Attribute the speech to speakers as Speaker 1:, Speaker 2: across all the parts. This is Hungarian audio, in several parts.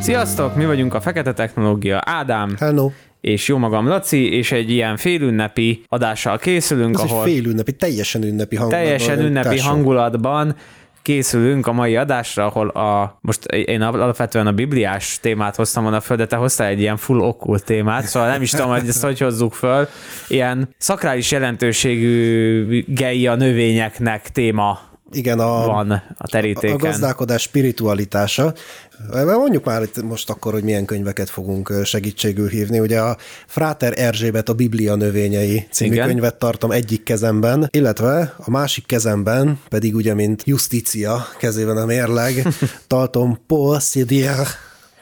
Speaker 1: Sziasztok, mi vagyunk a Fekete Technológia. Ádám.
Speaker 2: Hello
Speaker 1: és jó magam Laci, és egy ilyen félünnepi adással készülünk,
Speaker 2: Ez
Speaker 1: ahol...
Speaker 2: félünnepi, teljesen ünnepi hangulatban.
Speaker 1: Teljesen ünnepi társul. hangulatban készülünk a mai adásra, ahol a, most én alapvetően a bibliás témát hoztam volna föl, de te hoztál egy ilyen full okkult témát, szóval nem is tudom, hogy ezt hogy hozzuk föl. Ilyen szakrális jelentőségű gei a növényeknek téma
Speaker 2: igen, a,
Speaker 1: van a terítéken.
Speaker 2: A gazdálkodás spiritualitása. Mondjuk már itt most akkor, hogy milyen könyveket fogunk segítségül hívni. Ugye a Fráter Erzsébet a Biblia növényei című Igen. könyvet tartom egyik kezemben, illetve a másik kezemben pedig ugye, mint Justícia kezében a mérleg, tartom Paul Sidier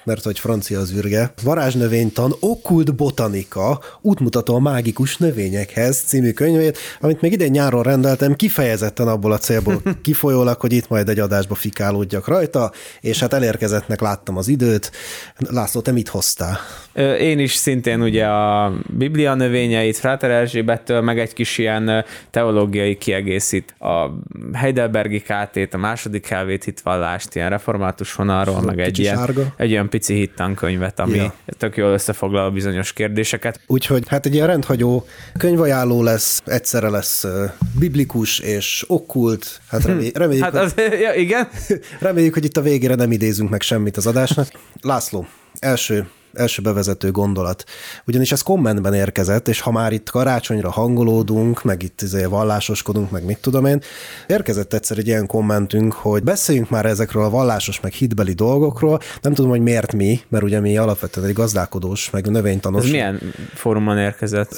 Speaker 2: mert hogy francia az űrge. Varázsnövénytan, Okkult Botanika, útmutató a mágikus növényekhez című könyvét, amit még idén nyáron rendeltem, kifejezetten abból a célból kifolyólag, hogy itt majd egy adásba fikálódjak rajta, és hát elérkezettnek láttam az időt. László, te mit hoztál?
Speaker 1: Én is szintén ugye a Biblia növényeit, Fráter Erzsébettől, meg egy kis ilyen teológiai kiegészít. A Heidelbergi KT-t, a második helvét hitvallást, ilyen református vonalról, meg egy ilyen, egy ilyen pici hittankönyvet, ami ja. tök jól összefoglal bizonyos kérdéseket.
Speaker 2: Úgyhogy hát egy ilyen rendhagyó könyvajánló lesz, egyszerre lesz biblikus és okkult. Hát hm. reméljük,
Speaker 1: hát az, ja, igen.
Speaker 2: reméljük, hogy itt a végére nem idézünk meg semmit az adásnak. László, első első bevezető gondolat. Ugyanis ez kommentben érkezett, és ha már itt karácsonyra hangolódunk, meg itt izé vallásoskodunk, meg mit tudom én, érkezett egyszer egy ilyen kommentünk, hogy beszéljünk már ezekről a vallásos, meg hitbeli dolgokról. Nem tudom, hogy miért mi, mert ugye mi alapvetően egy gazdálkodós, meg növénytanos.
Speaker 1: Ez milyen fórumon érkezett?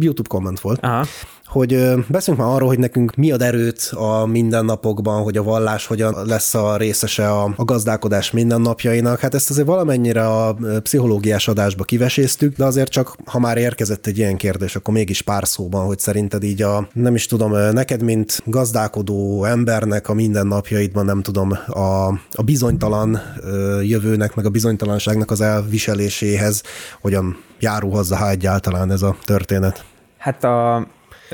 Speaker 2: YouTube komment volt. Aha hogy beszélünk már arról, hogy nekünk mi ad erőt a mindennapokban, hogy a vallás hogyan lesz a részese a, a gazdálkodás mindennapjainak. Hát ezt azért valamennyire a pszichológiás adásba kiveséztük, de azért csak, ha már érkezett egy ilyen kérdés, akkor mégis pár szóban, hogy szerinted így a, nem is tudom, neked, mint gazdálkodó embernek a mindennapjaidban, nem tudom, a, a bizonytalan jövőnek, meg a bizonytalanságnak az elviseléséhez hogyan járul hozzá egyáltalán ez a történet?
Speaker 1: Hát a,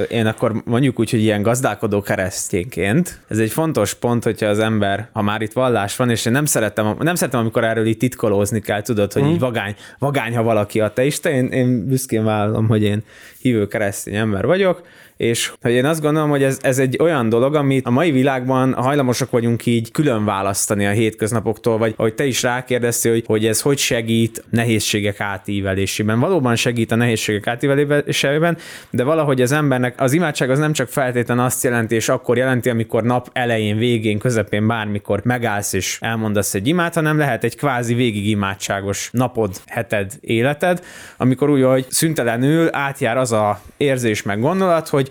Speaker 1: én akkor mondjuk úgy, hogy ilyen gazdálkodó keresztényként, ez egy fontos pont, hogyha az ember, ha már itt vallás van, és én nem szeretem, nem szeretem amikor erről itt titkolózni kell, tudod, hogy mm. így vagány, vagány, ha valaki a teista, én, én büszkén vállalom, hogy én hívő keresztény ember vagyok, és hogy én azt gondolom, hogy ez, ez egy olyan dolog, amit a mai világban hajlamosak vagyunk így külön választani a hétköznapoktól, vagy ahogy te is rákérdeztél, hogy, hogy ez hogy segít nehézségek átívelésében. Valóban segít a nehézségek átívelésében, de valahogy az embernek az imádság az nem csak feltétlen azt jelenti, és akkor jelenti, amikor nap elején, végén, közepén, bármikor megállsz és elmondasz egy imát, hanem lehet egy kvázi végig imádságos napod, heted, életed, amikor úgy, hogy szüntelenül átjár az a érzés meg gondolat, hogy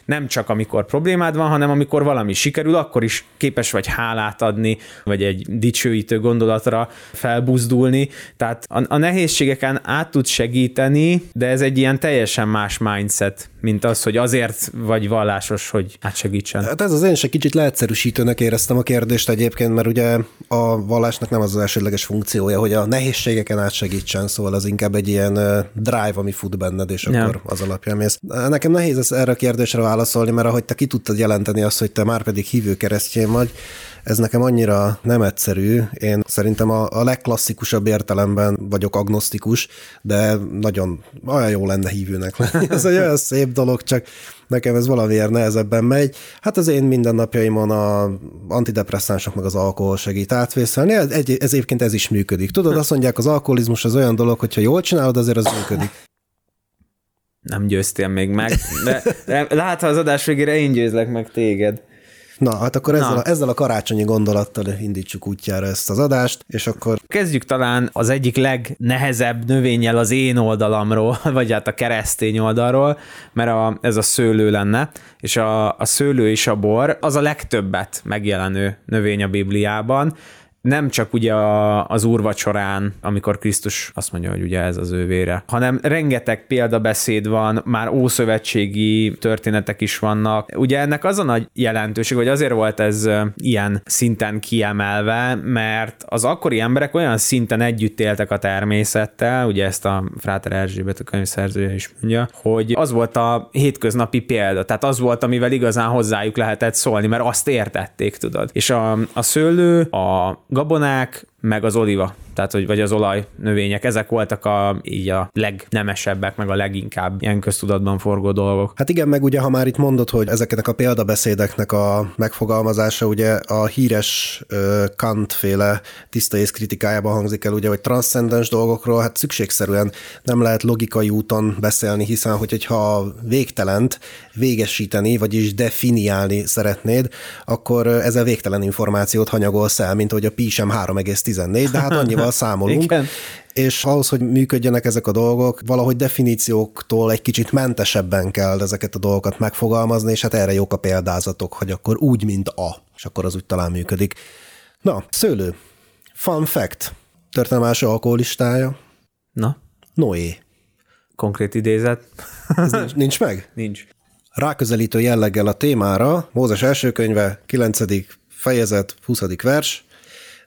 Speaker 1: nem csak amikor problémád van, hanem amikor valami sikerül, akkor is képes vagy hálát adni, vagy egy dicsőítő gondolatra felbuzdulni. Tehát a, a nehézségeken át tud segíteni, de ez egy ilyen teljesen más mindset, mint az, hogy azért vagy vallásos, hogy átsegítsen.
Speaker 2: Hát ez az én se kicsit leegyszerűsítőnek éreztem a kérdést egyébként, mert ugye a vallásnak nem az az elsődleges funkciója, hogy a nehézségeken átsegítsen, szóval az inkább egy ilyen drive, ami fut benned, és ja. akkor az alapján mész. Nekem nehéz ez erre a kérdésre válaszolni, mert ahogy te ki tudtad jelenteni azt, hogy te már pedig hívő keresztény vagy, ez nekem annyira nem egyszerű. Én szerintem a, a legklasszikusabb értelemben vagyok agnosztikus, de nagyon olyan jó lenne hívőnek lenni. Ez egy olyan szép dolog, csak nekem ez valamiért nehezebben megy. Hát az én mindennapjaimon a antidepresszánsok meg az alkohol segít átvészelni. Ez, egy, ez egyébként ez is működik. Tudod, azt mondják, az alkoholizmus az olyan dolog, hogyha jól csinálod, azért az működik.
Speaker 1: Nem győztél még meg, de, látha az adás végére én győzlek meg téged.
Speaker 2: Na, hát akkor ezzel, A, ezzel a karácsonyi gondolattal indítsuk útjára ezt az adást, és akkor...
Speaker 1: Kezdjük talán az egyik legnehezebb növényel az én oldalamról, vagy hát a keresztény oldalról, mert a, ez a szőlő lenne, és a, a szőlő és a bor az a legtöbbet megjelenő növény a Bibliában, nem csak ugye a, az úrvacsorán, amikor Krisztus azt mondja, hogy ugye ez az ő vére, hanem rengeteg példabeszéd van, már ószövetségi történetek is vannak. Ugye ennek az a nagy jelentőség, hogy azért volt ez ilyen szinten kiemelve, mert az akkori emberek olyan szinten együtt éltek a természettel, ugye ezt a Fráter Erzsébet a könyvszerzője is mondja, hogy az volt a hétköznapi példa, tehát az volt, amivel igazán hozzájuk lehetett szólni, mert azt értették, tudod. És a, a szőlő, a gabonák, meg az oliva, tehát hogy, vagy az olaj növények, ezek voltak a, így a legnemesebbek, meg a leginkább ilyen köztudatban forgó dolgok.
Speaker 2: Hát igen, meg ugye, ha már itt mondod, hogy ezeknek a példabeszédeknek a megfogalmazása, ugye a híres uh, Kant féle tiszta kritikájában hangzik el, ugye, hogy transzcendens dolgokról, hát szükségszerűen nem lehet logikai úton beszélni, hiszen hogyha végtelent végesíteni, vagyis definiálni szeretnéd, akkor ezzel végtelen információt hanyagolsz el, mint hogy a pi sem 3,14, de hát annyival számolunk. Igen. És ahhoz, hogy működjenek ezek a dolgok, valahogy definícióktól egy kicsit mentesebben kell ezeket a dolgokat megfogalmazni, és hát erre jók a példázatok, hogy akkor úgy, mint a, és akkor az úgy talán működik. Na, szőlő. Fun fact. Történelem első alkoholistája.
Speaker 1: Na?
Speaker 2: Noé.
Speaker 1: Konkrét idézet.
Speaker 2: Ez nincs, nincs meg?
Speaker 1: Nincs.
Speaker 2: Ráközelítő jelleggel a témára, Mózes első könyve, 9. fejezet, 20. vers,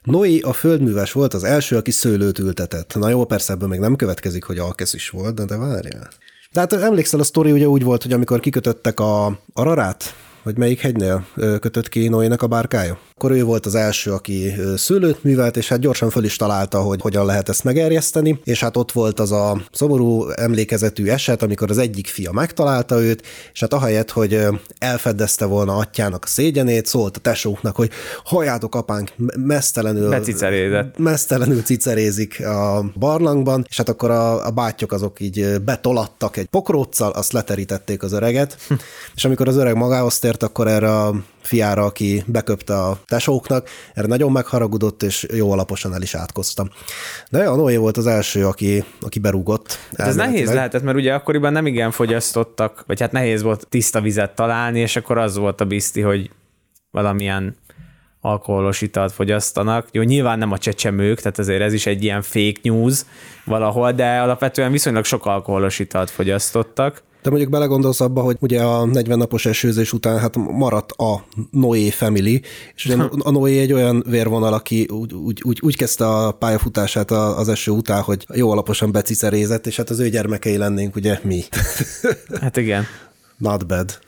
Speaker 2: Noé a földműves volt az első, aki szőlőt ültetett. Na jó, persze ebből még nem következik, hogy alkesz is volt, de, de várjál. Tehát emlékszel, a sztori ugye úgy volt, hogy amikor kikötöttek a Ararát, vagy melyik hegynél kötött ki Noének a bárkája? Akkor ő volt az első, aki szőlőt művelt, és hát gyorsan föl is találta, hogy hogyan lehet ezt megerjeszteni, és hát ott volt az a szomorú emlékezetű eset, amikor az egyik fia megtalálta őt, és hát ahelyett, hogy elfedezte volna atyának a szégyenét, szólt a tesóknak, hogy halljátok apánk, mesztelenül, mesztelenül cicerézik a barlangban, és hát akkor a, a bátyok azok így betolattak egy pokróccal, azt leterítették az öreget, és amikor az öreg magához tért, akkor erre a fiára, aki beköpte a tesóknak, erre nagyon megharagudott, és jó alaposan el is átkoztam. De a Noé volt az első, aki, aki berúgott.
Speaker 1: Hát ez nehéz lehetett, mert ugye akkoriban nem igen fogyasztottak, vagy hát nehéz volt tiszta vizet találni, és akkor az volt a bizti, hogy valamilyen alkoholos italt fogyasztanak. Jó, nyilván nem a csecsemők, tehát azért ez is egy ilyen fake news valahol, de alapvetően viszonylag sok alkoholos italt fogyasztottak.
Speaker 2: De mondjuk belegondolsz abba, hogy ugye a 40 napos esőzés után hát maradt a Noé family, és ugye a Noé egy olyan vérvonal, aki úgy, úgy, úgy, úgy kezdte a pályafutását az eső után, hogy jó alaposan becicerézett, és hát az ő gyermekei lennénk ugye mi.
Speaker 1: Hát igen.
Speaker 2: Not bad.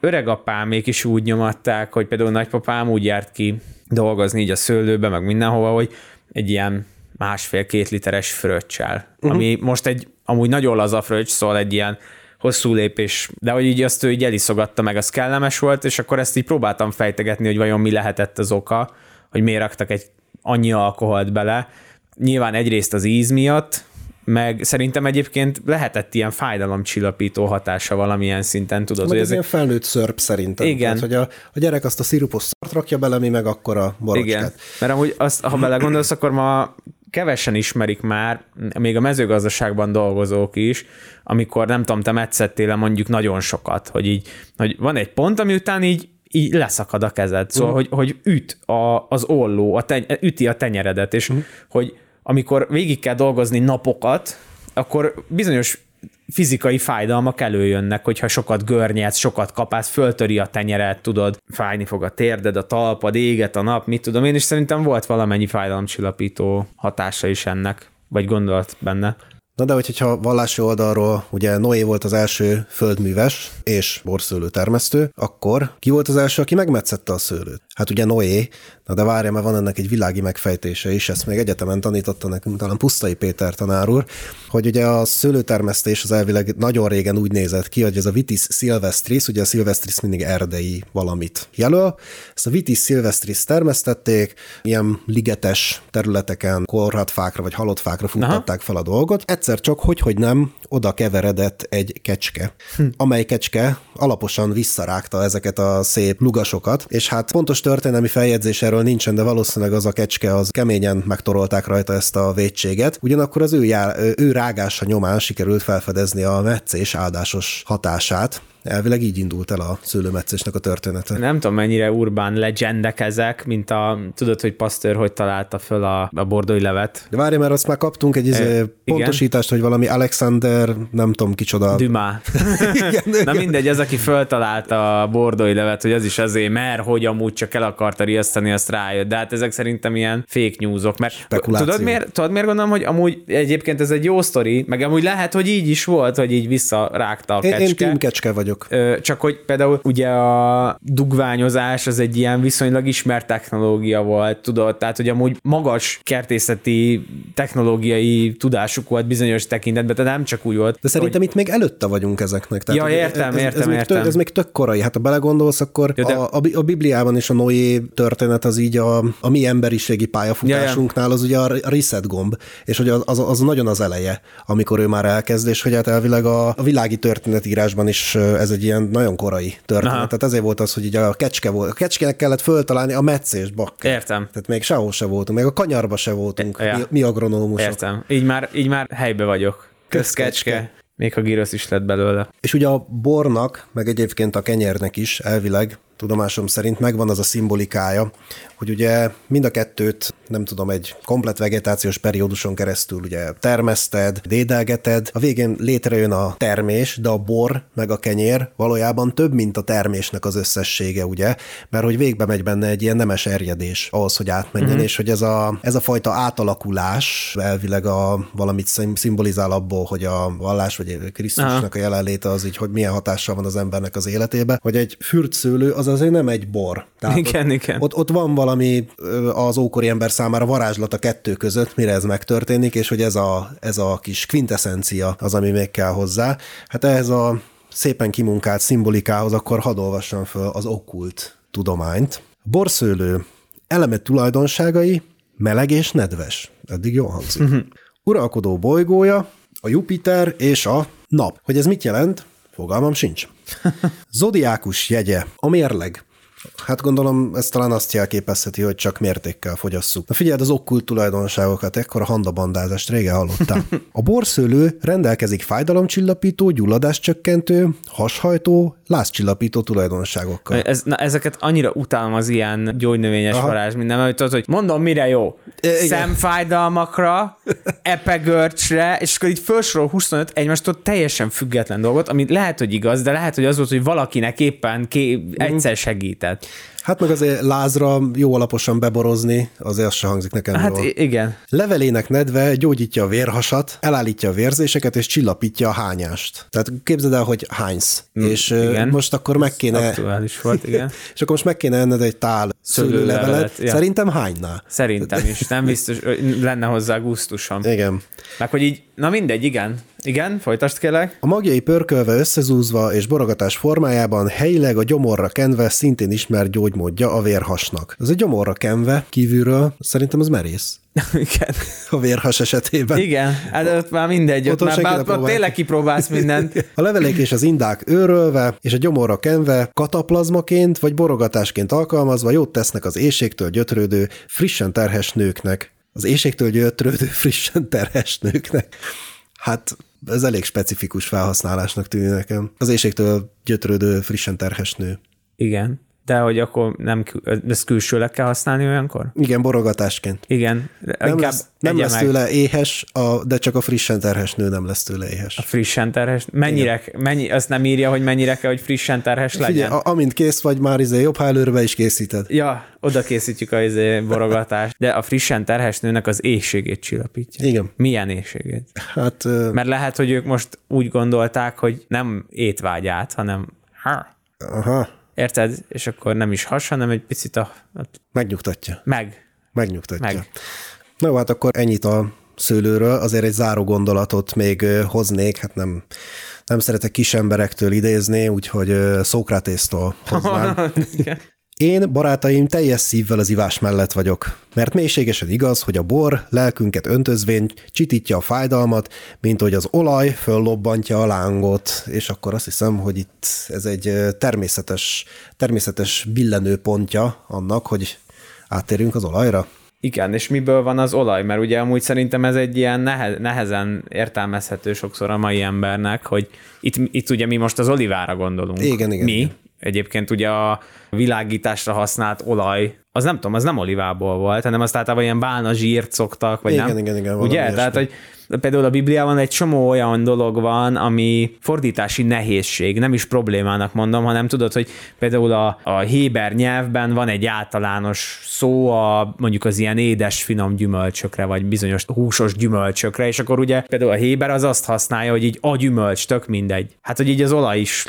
Speaker 1: Öregapámék is úgy nyomatták, hogy például nagypapám úgy járt ki dolgozni így a szőlőbe, meg mindenhova, hogy egy ilyen másfél-két literes fröccsel, uh-huh. ami most egy amúgy nagyon laza fröccs, szóval egy ilyen hosszú lépés, de hogy így azt ő így eliszogatta meg, az kellemes volt, és akkor ezt így próbáltam fejtegetni, hogy vajon mi lehetett az oka, hogy miért raktak egy annyi alkoholt bele. Nyilván egyrészt az íz miatt, meg szerintem egyébként lehetett ilyen fájdalomcsillapító hatása valamilyen szinten, tudod.
Speaker 2: Meg hogy ez ilyen felnőtt szörp szerintem.
Speaker 1: Igen.
Speaker 2: Tehát, hogy a, a gyerek azt a szirupos szart rakja bele, mi meg akkor a borocskát. Igen,
Speaker 1: mert amúgy azt, ha belegondolsz, akkor ma kevesen ismerik már, még a mezőgazdaságban dolgozók is, amikor nem tudom, te metszettél mondjuk nagyon sokat, hogy így, hogy van egy pont, ami után így így leszakad a kezed. Szóval, uh. hogy, hogy üt a, az olló, a teny, üti a tenyeredet, és uh. hogy amikor végig kell dolgozni napokat, akkor bizonyos fizikai fájdalmak előjönnek, hogyha sokat görnyedsz, sokat kapálsz, föltöri a tenyeret, tudod, fájni fog a térded, a talpad, éget a nap, mit tudom én, és szerintem volt valamennyi fájdalomcsillapító hatása is ennek, vagy gondolat benne.
Speaker 2: Na de hogyha vallási oldalról ugye Noé volt az első földműves és borszőlő termesztő, akkor ki volt az első, aki megmetszette a szőlőt? Hát ugye Noé, na de várja, mert van ennek egy világi megfejtése is, ezt még egyetemen tanította nekünk talán Pusztai Péter tanár úr, hogy ugye a szőlőtermesztés az elvileg nagyon régen úgy nézett ki, hogy ez a Vitis silvestris, ugye a silvestris mindig erdei valamit jelöl, ezt a Vitis silvestris termesztették, ilyen ligetes területeken korhat fákra vagy halott fákra futtatták fel a dolgot. Egyszer csak, hogy, hogy nem, oda keveredett egy kecske, hm. amely kecske alaposan visszarágta ezeket a szép lugasokat, és hát pontos történelmi feljegyzés erről nincsen, de valószínűleg az a kecske, az keményen megtorolták rajta ezt a vétséget. Ugyanakkor az ő, já, ő rágása nyomán sikerült felfedezni a meccés áldásos hatását, elvileg így indult el a szőlőmetszésnek a története.
Speaker 1: Nem tudom, mennyire urbán legendek ezek, mint a, tudod, hogy Pasteur hogy találta föl a, a bordói levet.
Speaker 2: De várj, mert azt már kaptunk egy izé, pontosítást, hogy valami Alexander, nem tudom kicsoda.
Speaker 1: Dümá. Na mindegy, az, aki föltalálta a bordói levet, hogy az is azért, mert hogy amúgy csak el akarta riasztani, azt rájött. De hát ezek szerintem ilyen fake newsok. Mert tudod miért, tudod miért gondolom, hogy amúgy egyébként ez egy jó sztori, meg amúgy lehet, hogy így is volt, hogy így visszarágta a kecske.
Speaker 2: Én, én kecske vagyok.
Speaker 1: Csak hogy például ugye a dugványozás az egy ilyen viszonylag ismert technológia volt, tudod, tehát hogy amúgy magas kertészeti technológiai tudásuk volt bizonyos tekintetben, tehát nem csak úgy volt.
Speaker 2: De szerintem hogy... itt még előtte vagyunk ezeknek.
Speaker 1: Tehát, ja, értem,
Speaker 2: ez,
Speaker 1: értem,
Speaker 2: ez,
Speaker 1: ez,
Speaker 2: értem. Még tök, ez még tök korai. Hát ha belegondolsz, akkor ja, de... a, a, a Bibliában is a Noé történet az így a, a mi emberiségi pályafutásunknál az ugye a reset gomb, és hogy az, az, az nagyon az eleje, amikor ő már elkezd, és hogy hát elvileg a, a világi történetírásban is ez egy ilyen nagyon korai történet. Aha. Tehát ezért volt az, hogy így a kecske volt. A kecskének kellett föltalálni a meccést, bakker.
Speaker 1: Értem.
Speaker 2: Tehát még sehol se voltunk, még a kanyarba se voltunk, ja. mi, mi agronómusok.
Speaker 1: Értem. Így már, így már helybe vagyok. Közkecske. Még a gyrosz is lett belőle.
Speaker 2: És ugye a bornak, meg egyébként a kenyernek is elvileg tudomásom szerint megvan az a szimbolikája, hogy ugye mind a kettőt, nem tudom, egy komplet vegetációs perióduson keresztül ugye termeszted, dédelgeted, a végén létrejön a termés, de a bor meg a kenyér valójában több, mint a termésnek az összessége, ugye, mert hogy végbe megy benne egy ilyen nemes erjedés ahhoz, hogy átmenjen, mm-hmm. és hogy ez a, ez a fajta átalakulás elvileg a valamit szimbolizál abból, hogy a vallás vagy Krisztusnak a jelenléte az így, hogy milyen hatással van az embernek az életébe, hogy egy fürtszőlő az azért nem egy bor.
Speaker 1: Tehát igen,
Speaker 2: ott,
Speaker 1: igen.
Speaker 2: Ott, ott van valami az ókori ember számára varázslat a kettő között, mire ez megtörténik, és hogy ez a, ez a kis quintessencia az, ami még kell hozzá. Hát ehhez a szépen kimunkált szimbolikához akkor hadd olvassam föl az okkult tudományt. Borszőlő elemet tulajdonságai meleg és nedves. Eddig jól hangzik. Uh-huh. Uralkodó bolygója, a Jupiter és a nap. Hogy ez mit jelent? Fogalmam sincs. Zodiákus jegye, a mérleg. Hát gondolom, ez talán azt jelképezheti, hogy csak mértékkel fogyasszuk. Na figyeld az okkult tulajdonságokat, ekkor a handabandázást régen hallottam. A borszőlő rendelkezik fájdalomcsillapító, gyulladáscsökkentő, hashajtó, lázcsillapító tulajdonságokkal.
Speaker 1: Ez, na, ezeket annyira utálom az ilyen gyógynövényes Aha. varázs, minden, hogy tudod, hogy mondom, mire jó. Igen. Szemfájdalmakra, epegörcsre, és akkor így felsorol 25 egymástól teljesen független dolgot, ami lehet, hogy igaz, de lehet, hogy az volt, hogy valakinek éppen ké- egyszer segített.
Speaker 2: Hát meg azért lázra jó alaposan beborozni, azért az se hangzik nekem
Speaker 1: Hát jól. igen.
Speaker 2: Levelének nedve gyógyítja a vérhasat, elállítja a vérzéseket és csillapítja a hányást. Tehát képzeld el, hogy hánysz. Mm, és igen. most akkor meg kéne...
Speaker 1: Aktuális volt, igen.
Speaker 2: és akkor most meg kéne enned egy tál szőlőlevelet. Ja. Szerintem hánynál.
Speaker 1: Szerintem is. Nem biztos, lenne hozzá gusztusom.
Speaker 2: Igen.
Speaker 1: Meg hogy így, na mindegy, igen. Igen, folytasd kérlek.
Speaker 2: A magjai pörkölve összezúzva és borogatás formájában helyileg a gyomorra kenve szintén ismert gyógymódja a vérhasnak. Ez a gyomorra kenve kívülről szerintem az merész.
Speaker 1: Igen.
Speaker 2: A vérhas esetében.
Speaker 1: Igen, hát ott már mindegy, ott, ott már bár, ott tényleg kipróbálsz mindent.
Speaker 2: A levelék és az indák őrölve, és a gyomorra kenve, kataplazmaként vagy borogatásként alkalmazva jót tesznek az éjségtől gyötrődő, frissen terhes nőknek. Az éjségtől gyötrődő, frissen terhes nőknek. Hát ez elég specifikus felhasználásnak tűnik nekem. Az éjségtől gyötrődő, frissen terhes nő.
Speaker 1: Igen. De hogy akkor nem, ezt külsőleg kell használni olyankor?
Speaker 2: Igen, borogatásként.
Speaker 1: Igen.
Speaker 2: Nem lesz, nem lesz tőle éhes, a, de csak a frissen terhes nő nem lesz tőle éhes.
Speaker 1: A frissen terhes? Mennyire, mennyi, azt nem írja, hogy mennyire kell, hogy frissen terhes legyen? Figyelj,
Speaker 2: amint kész vagy, már izé jobb, ha előre is készíted.
Speaker 1: Ja, oda készítjük a izé borogatást. De a frissen terhes nőnek az éjségét csillapítja.
Speaker 2: Igen.
Speaker 1: Milyen éjségét?
Speaker 2: Hát...
Speaker 1: Mert lehet, hogy ők most úgy gondolták, hogy nem étvágyát, hanem ha.
Speaker 2: Aha.
Speaker 1: Érted? És akkor nem is has, hanem egy picit a...
Speaker 2: Megnyugtatja.
Speaker 1: Meg.
Speaker 2: Megnyugtatja.
Speaker 1: Meg.
Speaker 2: Na hát akkor ennyit a szőlőről, azért egy záró gondolatot még hoznék, hát nem, nem szeretek kis emberektől idézni, úgyhogy Szókratésztól hoznám. Én, barátaim, teljes szívvel az ivás mellett vagyok, mert mélységesen igaz, hogy a bor lelkünket öntözvén csitítja a fájdalmat, mint hogy az olaj föllobbantja a lángot, és akkor azt hiszem, hogy itt ez egy természetes, természetes billenő pontja annak, hogy áttérjünk az olajra.
Speaker 1: Igen, és miből van az olaj? Mert ugye amúgy szerintem ez egy ilyen nehe, nehezen értelmezhető sokszor a mai embernek, hogy itt, itt ugye mi most az olivára gondolunk.
Speaker 2: Igen, igen.
Speaker 1: Mi?
Speaker 2: Igen.
Speaker 1: Egyébként ugye a világításra használt olaj, az nem tudom, az nem olivából volt, hanem azt általában ilyen bálna zsírt szoktak, vagy
Speaker 2: Igen,
Speaker 1: nem?
Speaker 2: igen, igen,
Speaker 1: Ugye?
Speaker 2: valami
Speaker 1: Tehát,
Speaker 2: ilyesmi.
Speaker 1: hogy például a Bibliában egy csomó olyan dolog van, ami fordítási nehézség, nem is problémának mondom, hanem tudod, hogy például a, a héber nyelvben van egy általános szó a mondjuk az ilyen édes, finom gyümölcsökre, vagy bizonyos húsos gyümölcsökre, és akkor ugye például a héber az azt használja, hogy így a gyümölcs, tök mindegy. Hát, hogy így az olaj is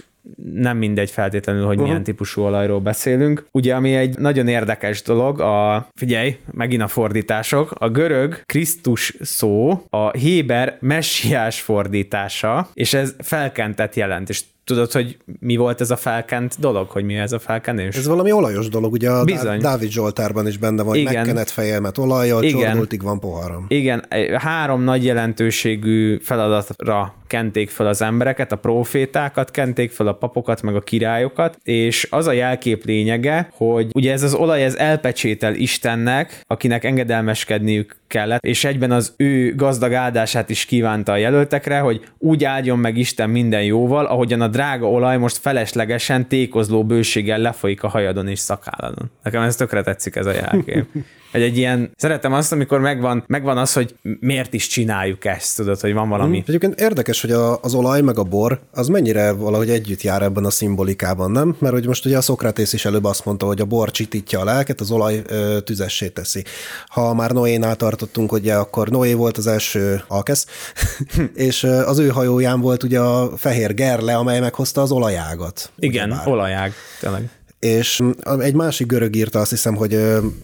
Speaker 1: nem mindegy feltétlenül, hogy milyen típusú olajról beszélünk. Ugye, ami egy nagyon érdekes dolog, a, figyelj, megint a fordítások, a görög Krisztus szó, a héber messiás fordítása, és ez felkentet jelent, és tudod, hogy mi volt ez a felkent dolog, hogy mi ez a felkenés?
Speaker 2: Ez valami olajos dolog, ugye a
Speaker 1: Bizony.
Speaker 2: Dá- Dávid Zsoltárban is benne van,
Speaker 1: Igen.
Speaker 2: megkenett fejemet olajjal,
Speaker 1: Igen.
Speaker 2: csordultig van poharam.
Speaker 1: Igen, három nagy jelentőségű feladatra kenték fel az embereket, a profétákat, kenték fel a papokat, meg a királyokat, és az a jelkép lényege, hogy ugye ez az olaj, ez elpecsétel Istennek, akinek engedelmeskedniük kellett, és egyben az ő gazdag áldását is kívánta a jelöltekre, hogy úgy áldjon meg Isten minden jóval, ahogyan a drága olaj most feleslegesen tékozló bőséggel lefolyik a hajadon és szakálladon. Nekem ez tökre tetszik ez a jelkép. Egy, egy ilyen, szeretem azt, amikor megvan, megvan az, hogy miért is csináljuk ezt, tudod, hogy van valami.
Speaker 2: Egyébként érdekes, hogy a, az olaj meg a bor, az mennyire valahogy együtt jár ebben a szimbolikában, nem? Mert hogy most ugye a Szokratész is előbb azt mondta, hogy a bor csitítja a lelket, az olaj ö, tüzessé teszi. Ha már Noénál tartottunk, ugye akkor Noé volt az első alkesz, és az ő hajóján volt ugye a fehér gerle, amely meghozta az olajágat.
Speaker 1: Igen,
Speaker 2: ugyebár.
Speaker 1: olajág, tényleg.
Speaker 2: És mm, egy másik görög írta azt hiszem, hogy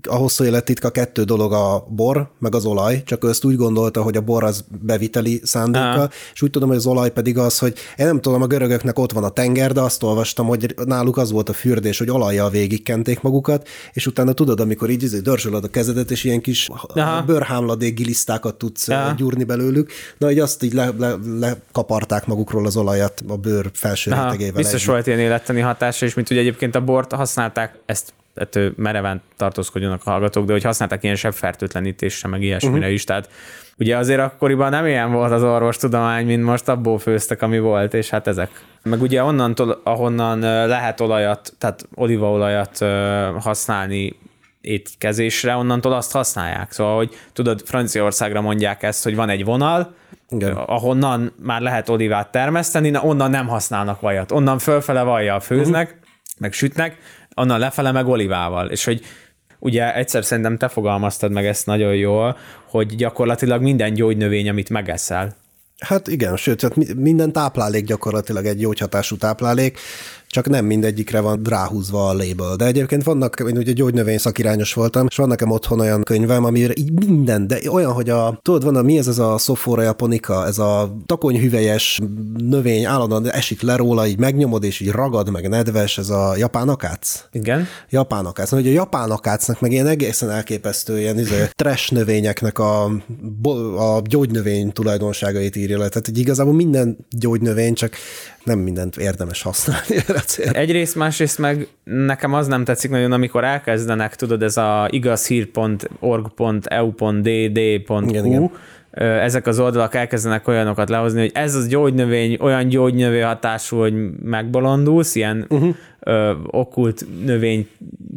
Speaker 2: a hosszú élet titka kettő dolog a bor, meg az olaj, csak ő ezt úgy gondolta, hogy a bor az beviteli szándéka, és úgy tudom, hogy az olaj pedig az, hogy én nem tudom, a görögöknek ott van a tenger, de azt olvastam, hogy náluk az volt a fürdés, hogy olajjal végigkenték magukat, és utána tudod, amikor így izé dörzsölöd a kezedet, és ilyen kis
Speaker 1: Aha.
Speaker 2: bőrhámladék gilisztákat tudsz
Speaker 1: Aha.
Speaker 2: Aha. gyúrni belőlük, de hogy azt így le, le, lekaparták magukról az olajat a bőr felső rétegével.
Speaker 1: biztos
Speaker 2: együtt.
Speaker 1: volt ilyen élettani hatása, és mint ugye egyébként a bort használták, ezt ettől mereven tartózkodjanak a hallgatók, de hogy használták ilyen sebfertőtlenítésre, meg ilyesmire uh-huh. is, tehát ugye azért akkoriban nem ilyen volt az orvostudomány, mint most abból főztek, ami volt, és hát ezek. Meg ugye onnantól, ahonnan lehet olajat, tehát olívaolajat használni étkezésre, onnantól azt használják. Szóval, hogy tudod, Franciaországra mondják ezt, hogy van egy vonal,
Speaker 2: Igen.
Speaker 1: ahonnan már lehet olivát termeszteni, na onnan nem használnak vajat. Onnan fölfele vajjal főznek, uh-huh. Meg sütnek, onnan lefele meg olivával. És hogy ugye egyszer szerintem te fogalmaztad meg ezt nagyon jól, hogy gyakorlatilag minden gyógynövény, amit megeszel,
Speaker 2: Hát igen, sőt, mi- minden táplálék gyakorlatilag egy gyógyhatású táplálék, csak nem mindegyikre van ráhúzva a label. De egyébként vannak, én ugye gyógynövény szakirányos voltam, és van nekem otthon olyan könyvem, amire így minden, de olyan, hogy a, tudod, van a, mi ez, ez a Sophora japonica, ez a takonyhüvelyes növény, állandóan esik le róla, így megnyomod, és így ragad, meg nedves, ez a japán akác.
Speaker 1: igen,
Speaker 2: Japán akác. Na, hogy a japán akácnak meg ilyen egészen elképesztő ilyen izé, trash növényeknek a, a gyógynövény tulajdonságait írja le. Tehát hogy igazából minden gyógynövény, csak nem mindent érdemes használni erre célra.
Speaker 1: Egyrészt, másrészt meg nekem az nem tetszik nagyon, amikor elkezdenek, tudod, ez a igazhír.org.eu.dd.hu,
Speaker 2: Igen, igen.
Speaker 1: ezek az oldalak elkezdenek olyanokat lehozni, hogy ez az gyógynövény olyan gyógynövény hatású, hogy megbolondulsz, ilyen uh-huh. Ö, okkult növény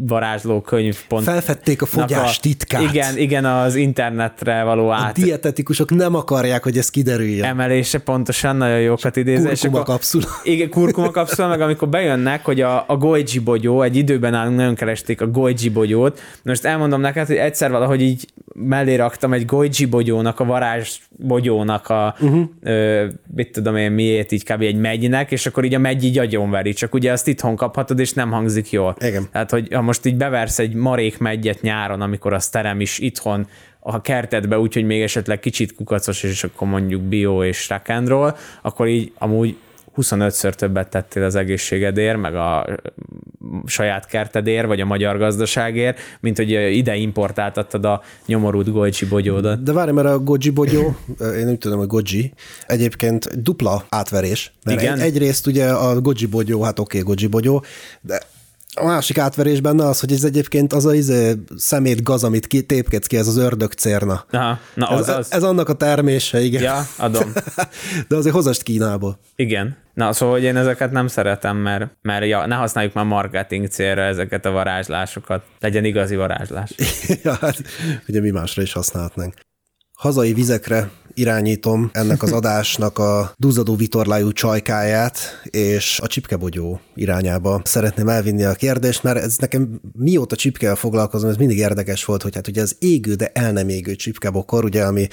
Speaker 1: varázsló könyv pont.
Speaker 2: Felfedték a fogyás titkát.
Speaker 1: Igen, igen, az internetre való
Speaker 2: A
Speaker 1: át
Speaker 2: dietetikusok nem akarják, hogy ez kiderüljön.
Speaker 1: emelése pontosan nagyon jókat idézve. és
Speaker 2: Kurkuma kapszula.
Speaker 1: igen, kurkuma kapszula, meg amikor bejönnek, hogy a, a goji bogyó, egy időben állunk, nagyon keresték a goji bogyót. Most elmondom neked, hogy egyszer valahogy így mellé raktam egy goji bogyónak, a varázs bogyónak a, uh-huh. ö, mit tudom én miért, így kb. egy megynek, és akkor így a megy így agyonveri, csak ugye azt itthon kaphatod, és nem hangzik jól.
Speaker 2: Igen.
Speaker 1: Tehát, hogy ha most így beversz egy marék megyet nyáron, amikor az terem is itthon a kertedbe, úgyhogy még esetleg kicsit kukacos, és akkor mondjuk bio és rock and roll, akkor így amúgy 25-ször többet tettél az egészségedért, meg a saját kertedért, vagy a magyar gazdaságért, mint hogy ide importáltattad a nyomorult Golcsi bogyódat.
Speaker 2: De várj, mert a goji bogyó, én úgy tudom, hogy goji, egyébként dupla átverés. Mert
Speaker 1: Igen?
Speaker 2: egy, egyrészt ugye a goji bogyó, hát oké, okay, goji bogyó, de A másik átverés benne az, hogy ez egyébként az a izé, szemét gaz, amit ki, tépkedsz ki, ez az ördög cérna.
Speaker 1: Aha, na
Speaker 2: Ez,
Speaker 1: az az.
Speaker 2: ez annak a termése, igen.
Speaker 1: Ja, adom.
Speaker 2: De azért hozast Kínából.
Speaker 1: Igen. Na, szóval hogy én ezeket nem szeretem, mert, mert ja, ne használjuk már marketing célra ezeket a varázslásokat. Legyen igazi varázslás.
Speaker 2: ja, hát ugye mi másra is használhatnánk. Hazai vizekre irányítom ennek az adásnak a duzzadó vitorlájú csajkáját, és a csipkebogyó irányába szeretném elvinni a kérdést, mert ez nekem mióta csipkel foglalkozom, ez mindig érdekes volt, hogy hát ugye az égő, de el nem égő csipkebokor, ugye, ami,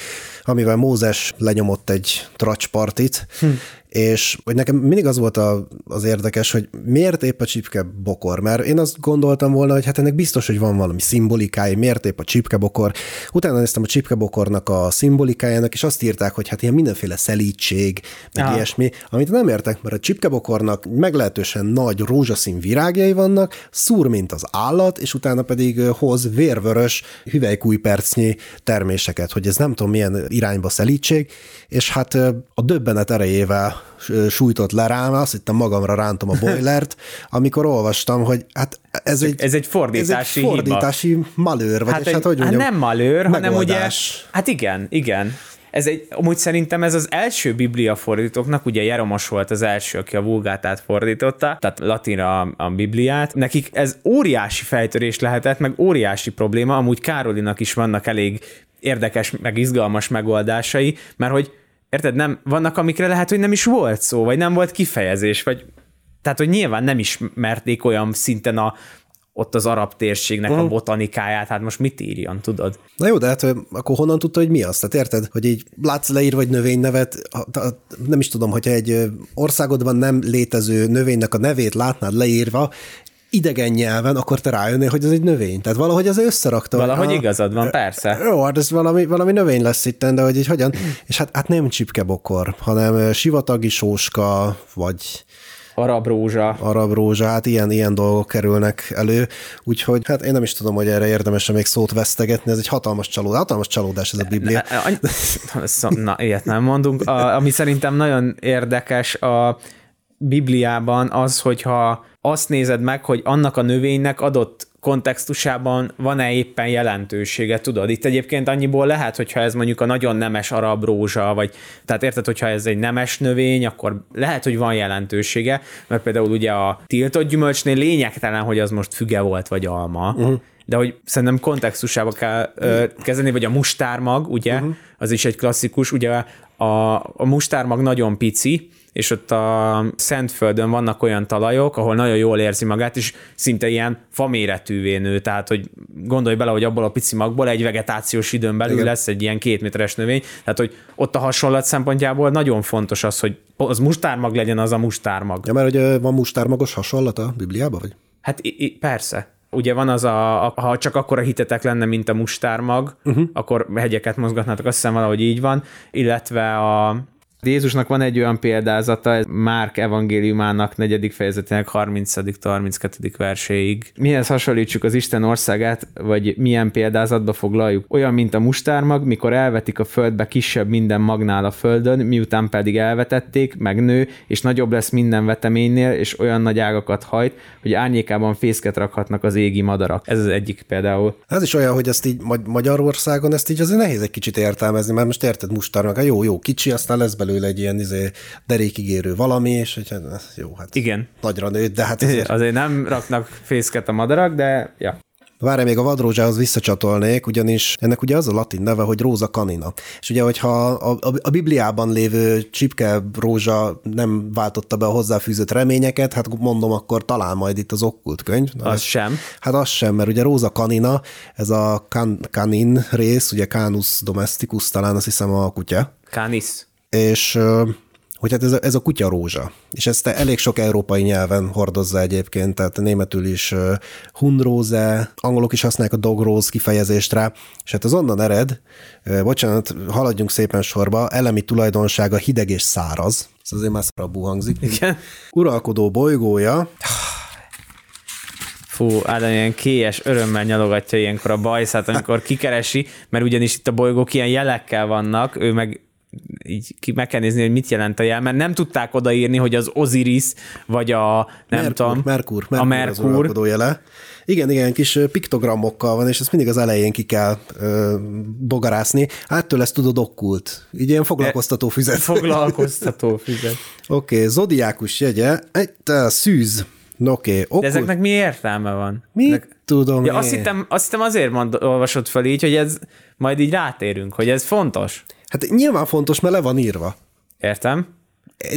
Speaker 2: amivel Mózes lenyomott egy tracspartit, hm és hogy nekem mindig az volt a, az érdekes, hogy miért épp a csipke bokor, mert én azt gondoltam volna, hogy hát ennek biztos, hogy van valami szimbolikája, miért épp a csipke bokor. Utána néztem a csipke bokornak a szimbolikájának, és azt írták, hogy hát ilyen mindenféle szelítség, meg Aha. ilyesmi, amit nem értek, mert a csipke bokornak meglehetősen nagy rózsaszín virágjai vannak, szúr, mint az állat, és utána pedig hoz vérvörös hüvelykújpercnyi terméseket, hogy ez nem tudom milyen irányba szelítség, és hát a döbbenet erejével sújtott le rám, azt hittem magamra rántom a boilert, amikor olvastam, hogy hát ez egy,
Speaker 1: ez egy fordítási,
Speaker 2: ez egy fordítási hiba. malőr, vagy
Speaker 1: hát,
Speaker 2: egy, hát hogy mondjam,
Speaker 1: hát nem malőr, megoldás. hanem ugye, hát igen, igen. Ez egy, amúgy szerintem ez az első biblia fordítóknak, ugye Jeromos volt az első, aki a vulgátát fordította, tehát latinra a, a bibliát, nekik ez óriási fejtörés lehetett, meg óriási probléma, amúgy Károlinak is vannak elég érdekes, meg izgalmas megoldásai, mert hogy Érted? Nem, vannak, amikre lehet, hogy nem is volt szó, vagy nem volt kifejezés, vagy tehát, hogy nyilván nem ismerték olyan szinten a, ott az arab térségnek uh-huh. a mhm. botanikáját, hát most mit írjon, tudod?
Speaker 2: Na jó, de hát akkor honnan tudta, hogy mi az? Tehát érted, hogy így látsz leír vagy növénynevet, nem is tudom, hogyha egy országodban nem létező növénynek a nevét látnád leírva, idegen nyelven, akkor te rájönnél, hogy ez egy növény. Tehát valahogy az összerakta.
Speaker 1: Valahogy a... igazad van, persze.
Speaker 2: Jó, hát ez valami, valami növény lesz itt, de hogy így hogyan. És hát, hát nem csipkebokor, hanem sivatagi sóska, vagy
Speaker 1: Arab rózsa.
Speaker 2: Arab rózsa, hát ilyen, ilyen dolgok kerülnek elő, úgyhogy hát én nem is tudom, hogy erre érdemes még szót vesztegetni, ez egy hatalmas csalódás, hatalmas csalódás ez a Biblia.
Speaker 1: Na, ilyet nem mondunk. A, ami szerintem nagyon érdekes a Bibliában az, hogyha azt nézed meg, hogy annak a növénynek adott kontextusában van-e éppen jelentősége, tudod? Itt egyébként annyiból lehet, hogyha ez mondjuk a nagyon nemes arab rózsa, vagy tehát érted, hogyha ez egy nemes növény, akkor lehet, hogy van jelentősége, mert például ugye a tiltott gyümölcsnél lényegtelen, hogy az most füge volt, vagy alma, uh-huh. de hogy szerintem kontextusába kell ö, kezelni, vagy a mustármag, ugye, uh-huh. az is egy klasszikus, ugye a, a mustármag nagyon pici, és ott a Szentföldön vannak olyan talajok, ahol nagyon jól érzi magát, és szinte ilyen faméretűvé nő, tehát hogy gondolj bele, hogy abból a pici magból egy vegetációs időn belül Igen. lesz egy ilyen két méteres növény, tehát hogy ott a hasonlat szempontjából nagyon fontos az, hogy az mustármag legyen az a mustármag.
Speaker 2: Ja, mert hogy van mustármagos hasonlat a Bibliában, vagy?
Speaker 1: Hát i- i- persze ugye van az a, a, ha csak akkor a hitetek lenne, mint a mustármag, uh-huh. akkor hegyeket mozgatnátok, azt hiszem valahogy így van, illetve a, Jézusnak van egy olyan példázata, ez Márk evangéliumának negyedik fejezetének 30.-32. verséig. Mihez hasonlítsuk az Isten országát, vagy milyen példázatba foglaljuk? Olyan, mint a mustármag, mikor elvetik a földbe kisebb minden magnál a földön, miután pedig elvetették, megnő, és nagyobb lesz minden veteménynél, és olyan nagy ágakat hajt, hogy árnyékában fészket rakhatnak az égi madarak. Ez az egyik például.
Speaker 2: Ez is olyan, hogy ezt így Magyarországon ezt így azért nehéz egy kicsit értelmezni, mert most érted mustármag, jó, jó, kicsi, aztán lesz belőle belőle egy ilyen izé, derékigérő valami, és hogy hát, jó, hát
Speaker 1: Igen.
Speaker 2: nagyra nőtt, de hát azért...
Speaker 1: azért nem raknak fészket a madarak, de ja.
Speaker 2: Várj, még a vadrózsához visszacsatolnék, ugyanis ennek ugye az a latin neve, hogy róza canina. És ugye, hogyha a, a, a Bibliában lévő csipke rózsa nem váltotta be a hozzáfűzött reményeket, hát mondom, akkor talán majd itt az okkult könyv.
Speaker 1: Az ez, sem.
Speaker 2: Hát az sem, mert ugye róza canina, ez a kan, canin rész, ugye canus domesticus talán azt hiszem a kutya.
Speaker 1: Canis
Speaker 2: és hogy hát ez a, ez a kutya rózsa, és ezt elég sok európai nyelven hordozza egyébként, tehát németül is hundróze, angolok is használják a dog rose kifejezést rá, és hát az onnan ered, bocsánat, haladjunk szépen sorba, elemi tulajdonsága hideg és száraz, ez azért már szarabbú hangzik.
Speaker 1: Igen.
Speaker 2: Uralkodó bolygója,
Speaker 1: Fú, Ádám ilyen kélyes örömmel nyalogatja ilyenkor a bajszát, amikor kikeresi, mert ugyanis itt a bolygók ilyen jelekkel vannak, ő meg így ki meg kell nézni, hogy mit jelent a jel, mert nem tudták odaírni, hogy az Osiris, vagy a nem
Speaker 2: Merkur,
Speaker 1: tudom,
Speaker 2: Merkur, Merkur,
Speaker 1: a
Speaker 2: Az
Speaker 1: Merkur.
Speaker 2: uralkodó jele. Igen, igen, kis piktogramokkal van, és ezt mindig az elején ki kell ö, bogarászni. Tőle ezt tudod okkult. Így ilyen foglalkoztató füzet.
Speaker 1: Foglalkoztató füzet.
Speaker 2: Oké, okay, zodiákus jegye, egy te, szűz. No, Oké, okay,
Speaker 1: De ezeknek mi értelme van?
Speaker 2: Mit
Speaker 1: Ezek-
Speaker 2: tudom
Speaker 1: Ja,
Speaker 2: én.
Speaker 1: azt, hittem, azt hittem azért mond, olvasott fel így, hogy ez majd így rátérünk, hogy ez fontos.
Speaker 2: Hát nyilván fontos, mert le van írva.
Speaker 1: Értem?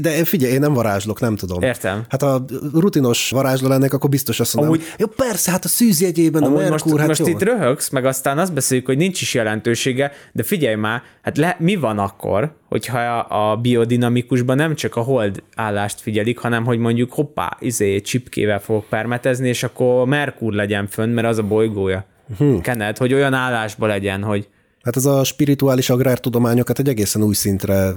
Speaker 2: De figyelj, én nem varázslok, nem tudom.
Speaker 1: Értem.
Speaker 2: Hát ha rutinos varázsló lennék, akkor biztos azt mondanám,
Speaker 1: Amúgy-
Speaker 2: Jó, persze, hát a szűzjegyében a Merkur,
Speaker 1: most,
Speaker 2: hát
Speaker 1: most
Speaker 2: jó.
Speaker 1: itt röhögsz, meg aztán azt beszéljük, hogy nincs is jelentősége, de figyelj már, hát le, mi van akkor, hogyha a, a biodinamikusban nem csak a hold állást figyelik, hanem hogy mondjuk hoppá, izé, csipkével fogok permetezni, és akkor Merkur legyen fönn, mert az a bolygója. Hmm. Kened, hogy olyan állásba legyen, hogy
Speaker 2: Hát ez a spirituális agrártudományokat egy egészen új szintre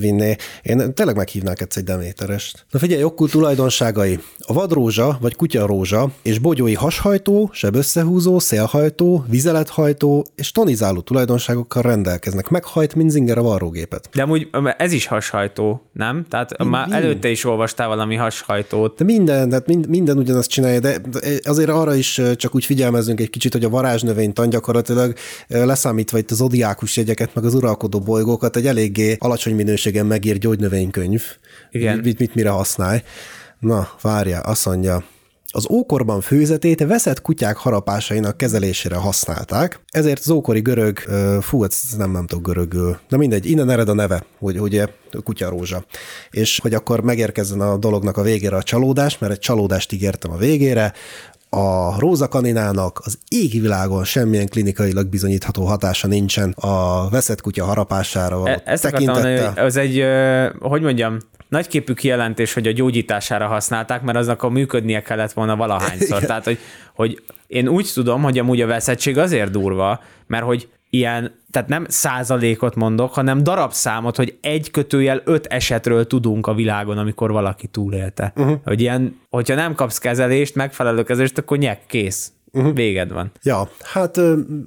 Speaker 2: vinné. Én tényleg meghívnák egyszer egy deméterest. Na figyelj, okkult tulajdonságai. A vadrózsa vagy kutyarózsa és bogyói hashajtó, sebösszehúzó, szélhajtó, vizelethajtó és tonizáló tulajdonságokkal rendelkeznek. Meghajt, mint zinger a varrógépet.
Speaker 1: De amúgy ez is hashajtó, nem? Tehát már
Speaker 2: mi?
Speaker 1: előtte is olvastál valami hashajtót.
Speaker 2: De minden, tehát mind, minden ugyanazt csinálja, de de azért arra is csak úgy figyelmezünk egy kicsit, hogy a varázsnövénytan gyakorlatilag leszámítva itt az odiákus jegyeket, meg az uralkodó bolygókat egy eléggé alacsony minőségen megír gyógynövénykönyv.
Speaker 1: Igen.
Speaker 2: Mit, mit mire használ. Na, várja, azt mondja, az ókorban főzetét veszett kutyák harapásainak kezelésére használták, ezért az ókori görög, fú, ez nem, nem tudok görögül, de mindegy, innen ered a neve, hogy ugye kutyarózsa. És hogy akkor megérkezzen a dolognak a végére a csalódás, mert egy csalódást ígértem a végére, a rózakaninának az égvilágon semmilyen klinikailag bizonyítható hatása nincsen a veszett kutya harapására
Speaker 1: E- Ezt mondani,
Speaker 2: tekintettel.
Speaker 1: hogy az egy, hogy mondjam, nagyképű kijelentés, hogy a gyógyítására használták, mert aznak a működnie kellett volna valahányszor. Tehát, hogy, hogy én úgy tudom, hogy amúgy a veszettség azért durva, mert hogy ilyen, tehát nem százalékot mondok, hanem darabszámot, hogy egy kötőjel öt esetről tudunk a világon, amikor valaki túlélte. Uh-huh. Hogy ilyen, hogyha nem kapsz kezelést, megfelelő kezelést, akkor nyek, kész. Uh-huh. Véged van.
Speaker 2: Ja, hát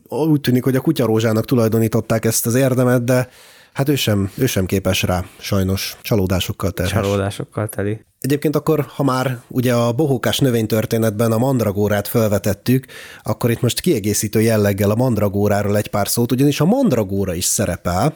Speaker 2: úgy tűnik, hogy a kutyarózsának tulajdonították ezt az érdemet, de hát ő sem, ő sem képes rá, sajnos, csalódásokkal terhes.
Speaker 1: Csalódásokkal teli.
Speaker 2: Egyébként akkor, ha már ugye a bohókás növénytörténetben a mandragórát felvetettük, akkor itt most kiegészítő jelleggel a mandragóráról egy pár szót, ugyanis a mandragóra is szerepel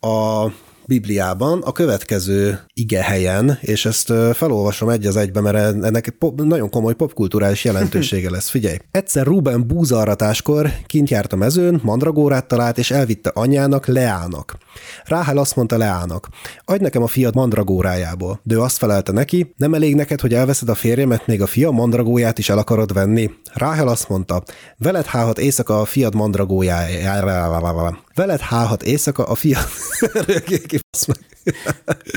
Speaker 2: a Bibliában a következő ige helyen, és ezt felolvasom egy az egybe, mert ennek nagyon komoly popkulturális jelentősége lesz. Figyelj! Egyszer Ruben búzaaratáskor kint járt a mezőn, mandragórát talált, és elvitte anyjának, Leának. Ráhel azt mondta Leának, adj nekem a fiad mandragórájából. De ő azt felelte neki, nem elég neked, hogy elveszed a férjemet, még a fia mandragóját is el akarod venni. Ráhel azt mondta, veled hálhat éjszaka a fiad mandragójájára. Veled hálhat éjszaka a fiad... Kibasz meg.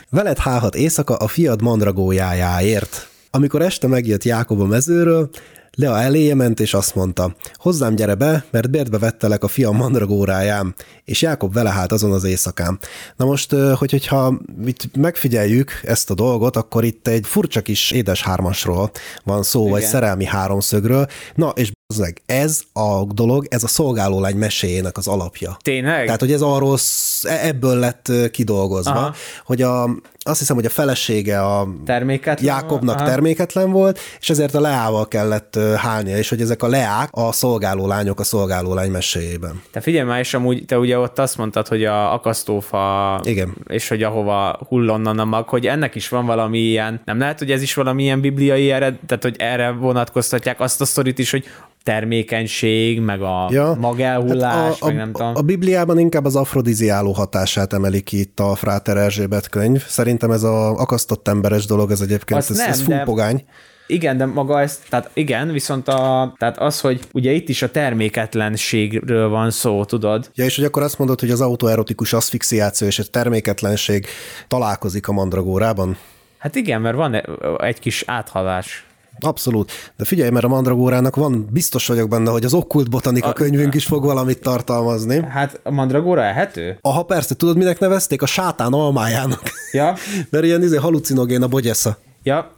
Speaker 2: Veled hálhat éjszaka a fiad mandragójájáért. Amikor este megjött Jákob a mezőről, Lea eléje ment, és azt mondta, hozzám gyere be, mert bértbe vettelek a fiam mandragóráján, és Jákob vele hát azon az éjszakán. Na most, hogy, hogyha itt megfigyeljük ezt a dolgot, akkor itt egy furcsa kis édes hármasról van szó, Igen. vagy szerelmi háromszögről. Na, és meg ez a dolog, ez a szolgálólány meséjének az alapja.
Speaker 1: Tényleg?
Speaker 2: Tehát, hogy ez arról, sz- ebből lett kidolgozva,
Speaker 1: Aha.
Speaker 2: Hogy a, azt hiszem, hogy a felesége a
Speaker 1: Terméketlen?
Speaker 2: Jákobnak
Speaker 1: Aha.
Speaker 2: terméketlen volt, és ezért a Leával kellett hálnia, és hogy ezek a Leák a szolgáló lányok a szolgáló lány meséjében.
Speaker 1: Te figyelj már, és amúgy te ugye ott azt mondtad, hogy a akasztófa,
Speaker 2: Igen.
Speaker 1: és hogy ahova hullonnan a mag, hogy ennek is van valami ilyen, nem lehet, hogy ez is valami ilyen bibliai ered, tehát hogy erre vonatkoztatják azt a sztorit is, hogy termékenység, meg a ja. magelhullás,
Speaker 2: Hát a,
Speaker 1: meg nem tudom.
Speaker 2: a Bibliában inkább az afrodiziáló hatását emelik ki itt a Fráter Erzsébet könyv. Szerintem ez a akasztott emberes dolog, ez egyébként,
Speaker 1: Azt
Speaker 2: ez,
Speaker 1: nem,
Speaker 2: ez
Speaker 1: de-
Speaker 2: fúpogány.
Speaker 1: Igen, de maga ez, tehát igen, viszont a, tehát az, hogy ugye itt is a terméketlenségről van szó, tudod?
Speaker 2: Ja, és hogy akkor azt mondod, hogy az autoerotikus aszfixiáció és a terméketlenség találkozik a mandragórában?
Speaker 1: Hát igen, mert van egy kis áthalás.
Speaker 2: Abszolút. De figyelj, mert a mandragórának van, biztos vagyok benne, hogy az okkult botanika a... könyvünk is fog valamit tartalmazni.
Speaker 1: Hát a mandragóra ehető?
Speaker 2: Aha, persze, tudod, minek nevezték? A sátán almájának.
Speaker 1: Ja,
Speaker 2: mert ilyen izé, halucinogén a bogyesza.
Speaker 1: ja,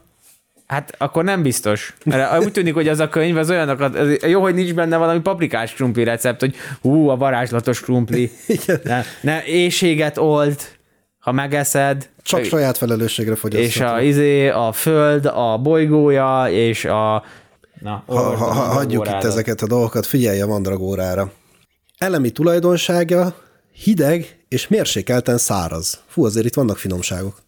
Speaker 1: Hát akkor nem biztos. Mert úgy tűnik, hogy az a könyv az olyanokat, az jó, hogy nincs benne valami paprikás krumpli recept, hogy hú, a varázslatos krumpli.
Speaker 2: Igen.
Speaker 1: Ne, ne éjséget old, ha megeszed.
Speaker 2: Csak saját felelősségre fogyasztható.
Speaker 1: És a, izé, a föld, a bolygója, és a...
Speaker 2: Na, ha, ha, ha, hagyjuk itt ezeket a dolgokat, figyelj a mandragórára. Elemi tulajdonsága hideg és mérsékelten száraz. Fú, azért itt vannak finomságok.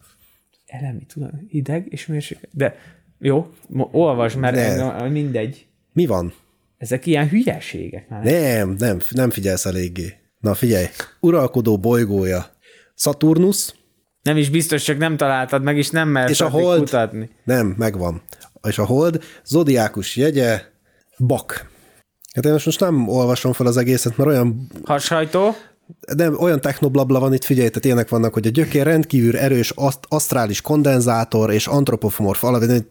Speaker 1: Elemi tulajdonsága, hideg és mérsékelten. De jó, olvasd, mert ez mindegy.
Speaker 2: Mi van?
Speaker 1: Ezek ilyen hülyeségek
Speaker 2: már. Nem, nem, nem figyelsz eléggé. Na figyelj, uralkodó bolygója. Saturnus.
Speaker 1: Nem is biztos, csak nem találtad meg, és nem mert és a hold, kutatni.
Speaker 2: Nem, megvan. És a hold, zodiákus jegye, bak. Hát én most nem olvasom fel az egészet, mert olyan...
Speaker 1: Hashajtó?
Speaker 2: De olyan technoblabla van itt, figyelj, tehát ilyenek vannak, hogy a gyökér rendkívül erős aszt- asztrális kondenzátor és antropomorf alapvetően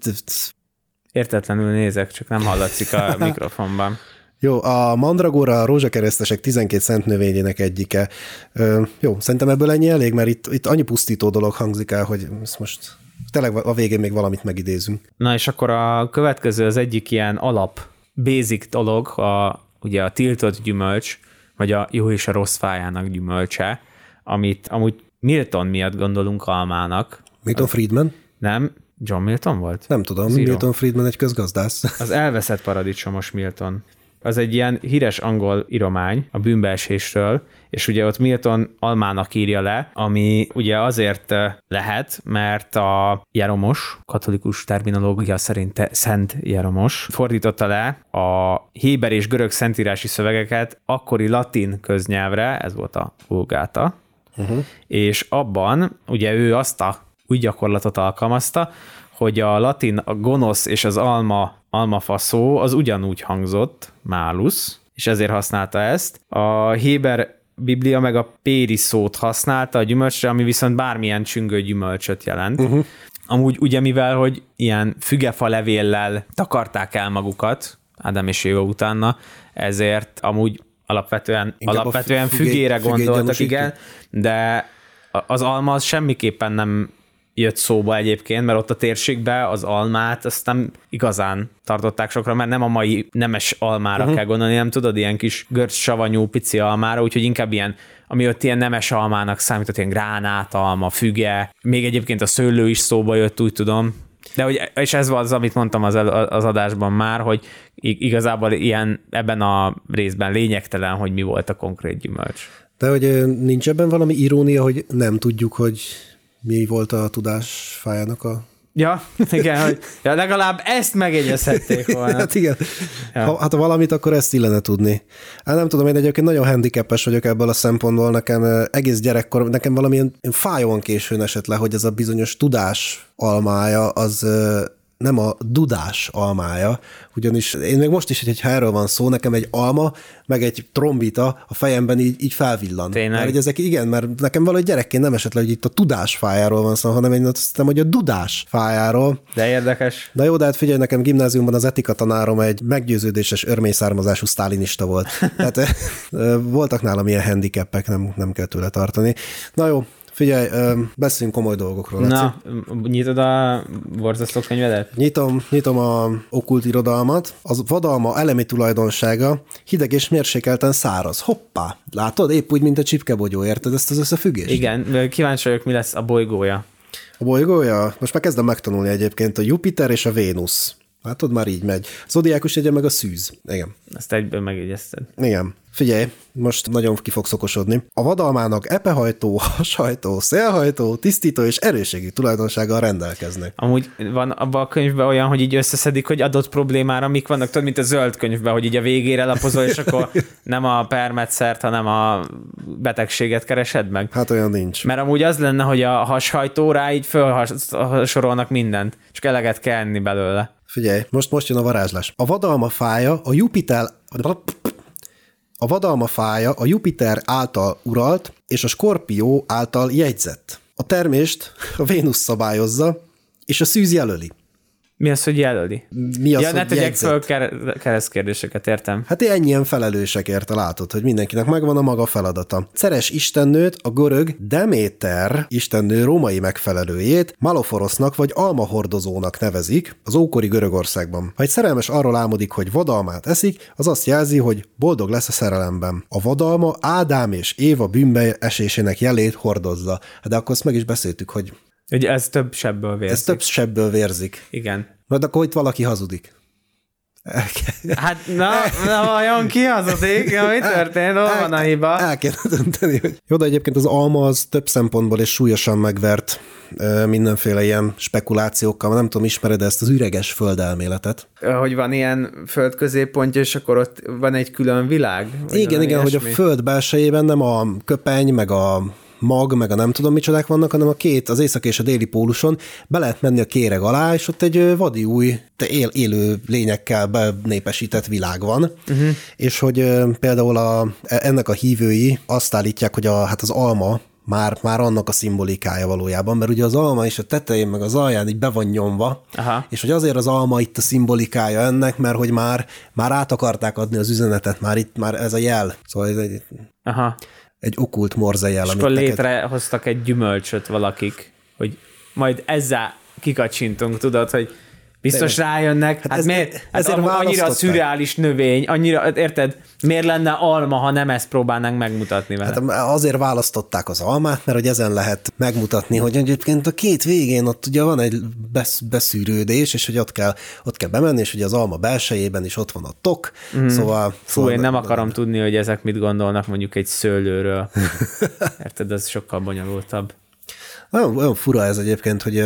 Speaker 1: Értetlenül nézek, csak nem hallatszik a mikrofonban.
Speaker 2: Jó, a mandragóra a rózsakeresztesek 12 szent növényének egyike. Ö, jó, szerintem ebből ennyi elég, mert itt, itt annyi pusztító dolog hangzik el, hogy ezt most tényleg a végén még valamit megidézünk.
Speaker 1: Na és akkor a következő az egyik ilyen alap, basic dolog, a, ugye a tiltott gyümölcs, vagy a jó és a rossz fájának gyümölcse, amit amúgy Milton miatt gondolunk almának.
Speaker 2: Milton Friedman?
Speaker 1: Nem, John Milton volt?
Speaker 2: Nem tudom, Zero. Milton Friedman egy közgazdász.
Speaker 1: Az elveszett paradicsomos Milton. Az egy ilyen híres angol iromány a bűnbeesésről, és ugye ott Milton almának írja le, ami ugye azért eh, lehet, mert a Jeromos, katolikus terminológia szerint Szent Jeromos fordította le a héber és görög szentírási szövegeket akkori latin köznyelvre, ez volt a vulgáta, uh-huh. és abban ugye ő azt a új gyakorlatot alkalmazta, hogy a latin a gonosz és az alma, almafa szó az ugyanúgy hangzott, málusz, és ezért használta ezt. A Héber Biblia meg a péri szót használta a gyümölcsre, ami viszont bármilyen csüngő gyümölcsöt jelent. Uh-huh. Amúgy ugye mivel, hogy ilyen fügefa levéllel takarták el magukat, Ádám és Éva utána, ezért amúgy alapvetően, alapvetően fügére gondoltak, igen, de az alma az semmiképpen nem jött szóba egyébként, mert ott a térségbe az almát azt nem igazán tartották sokra, mert nem a mai nemes almára uh-huh. kell gondolni, nem tudod, ilyen kis görcs savanyú pici almára, úgyhogy inkább ilyen, ami ott ilyen nemes almának számított, ilyen gránát, alma, füge, még egyébként a szőlő is szóba jött, úgy tudom, de hogy, és ez az, amit mondtam az, az adásban már, hogy igazából ilyen ebben a részben lényegtelen, hogy mi volt a konkrét gyümölcs.
Speaker 2: De hogy nincs ebben valami irónia, hogy nem tudjuk, hogy mi volt a tudás fájának a
Speaker 1: Ja, igen, hogy ja, legalább ezt megjegyezhették volna.
Speaker 2: hát igen. Ja. Ha, hát ha valamit, akkor ezt illene tudni. Hát nem tudom, én egyébként nagyon handicapes vagyok ebből a szempontból. Nekem egész gyerekkor, nekem valamilyen fájóan későn esett le, hogy ez a bizonyos tudás almája, az nem a dudás almája, ugyanis én még most is, hogyha erről van szó, nekem egy alma, meg egy trombita a fejemben így, így felvillan.
Speaker 1: Tényleg?
Speaker 2: Mert hogy ezek igen, mert nekem valahogy gyerekként nem esett le, hogy itt a tudás fájáról van szó, hanem én azt hiszem, hogy a dudás fájáról.
Speaker 1: De érdekes.
Speaker 2: Na jó, de hát figyelj, nekem gimnáziumban az etika tanárom egy meggyőződéses örmény származású sztálinista volt. Tehát voltak nálam ilyen handicapek, nem, nem kell tőle tartani. Na jó, Figyelj, beszéljünk komoly dolgokról.
Speaker 1: Na, nyitod a borzasztó könyvedet?
Speaker 2: Nyitom, nyitom a okult irodalmat. Az vadalma elemi tulajdonsága hideg és mérsékelten száraz. Hoppá! Látod? Épp úgy, mint a csipkebogyó, érted ezt az összefüggést?
Speaker 1: Igen, kíváncsi vagyok, mi lesz a bolygója.
Speaker 2: A bolygója? Most már kezdem megtanulni egyébként a Jupiter és a Vénusz. Látod, már így megy. Zodiákus egye meg a szűz. Igen.
Speaker 1: Ezt egyből megjegyezted.
Speaker 2: Igen. Figyelj, most nagyon ki fogsz okosodni. A vadalmának epehajtó, hasajtó, szélhajtó, tisztító és erőségi tulajdonsággal rendelkeznek.
Speaker 1: Amúgy van abban a könyvben olyan, hogy így összeszedik, hogy adott problémára mik vannak, tudod, mint a zöld könyvben, hogy így a végére lapozol, és akkor nem a permetszert, hanem a betegséget keresed meg.
Speaker 2: Hát olyan nincs.
Speaker 1: Mert amúgy az lenne, hogy a hashajtóra így felsorolnak mindent, csak eleget kell enni belőle.
Speaker 2: Figyelj, most, most jön a varázslás. A vadalma fája a Jupiter a vadalma fája a Jupiter által uralt és a Skorpió által jegyzett. A termést a Vénusz szabályozza, és a szűz jelöli.
Speaker 1: Mi az, hogy jelöli?
Speaker 2: Mi az,
Speaker 1: ja,
Speaker 2: hogy
Speaker 1: ne tegyek
Speaker 2: jegyzett?
Speaker 1: föl ker- keresztkérdéseket, értem.
Speaker 2: Hát ennyien felelősek érte, látod, hogy mindenkinek megvan a maga feladata. Ceres istennőt, a görög Deméter istennő római megfelelőjét Maloforosznak vagy almahordozónak nevezik az ókori Görögországban. Ha egy szerelmes arról álmodik, hogy vadalmát eszik, az azt jelzi, hogy boldog lesz a szerelemben. A vadalma Ádám és Éva bűnbe esésének jelét hordozza. De akkor azt meg is beszéltük, hogy
Speaker 1: Ugye ez több sebből vérzik.
Speaker 2: ez több sebből vérzik.
Speaker 1: Igen.
Speaker 2: Majd akkor itt valaki hazudik.
Speaker 1: Hát, na, na vajon ki hazudik? Ja, mi történt? Hol van a hiba?
Speaker 2: El kéne dönteni, hogy... Jó, de egyébként az alma az több szempontból és súlyosan megvert mindenféle ilyen spekulációkkal. Nem tudom, ismered ezt az üreges földelméletet?
Speaker 1: Hogy van ilyen földközéppontja, és akkor ott van egy külön világ? Vagy
Speaker 2: igen, igen, hogy a
Speaker 1: ilyesmi?
Speaker 2: föld belsejében nem a köpeny, meg a mag, meg a nem tudom micsodák vannak, hanem a két, az észak és a déli póluson be lehet menni a kéreg alá, és ott egy vadi új, él, élő lényekkel benépesített világ van, uh-huh. és hogy például a, ennek a hívői azt állítják, hogy a, hát az alma már, már annak a szimbolikája valójában, mert ugye az alma is a tetején meg az alján így be van nyomva,
Speaker 1: Aha.
Speaker 2: és hogy azért az alma itt a szimbolikája ennek, mert hogy már, már át akarták adni az üzenetet, már itt már ez a jel. Szóval ez egy,
Speaker 1: Aha.
Speaker 2: Egy okult morze jel,
Speaker 1: És akkor
Speaker 2: neked...
Speaker 1: létrehoztak egy gyümölcsöt valakik, hogy majd ezzel kikacsintunk, tudod, hogy biztos
Speaker 2: Tényleg.
Speaker 1: rájönnek. Hát, hát
Speaker 2: ez-
Speaker 1: miért? Hát
Speaker 2: ezért
Speaker 1: am- annyira szürreális növény, annyira, hát érted? Miért lenne alma, ha nem ezt próbálnánk megmutatni vele?
Speaker 2: Hát azért választották az almát, mert hogy ezen lehet megmutatni, hogy egyébként a két végén ott ugye van egy besz, beszűrődés, és hogy ott kell, ott kell bemenni, és ugye az alma belsejében is ott van a tok, mm. szóval...
Speaker 1: Fú,
Speaker 2: szóval
Speaker 1: én nem akarom tudni, hogy ezek mit gondolnak mondjuk egy szőlőről. Érted, ez sokkal bonyolultabb.
Speaker 2: Olyan, olyan fura ez egyébként, hogy,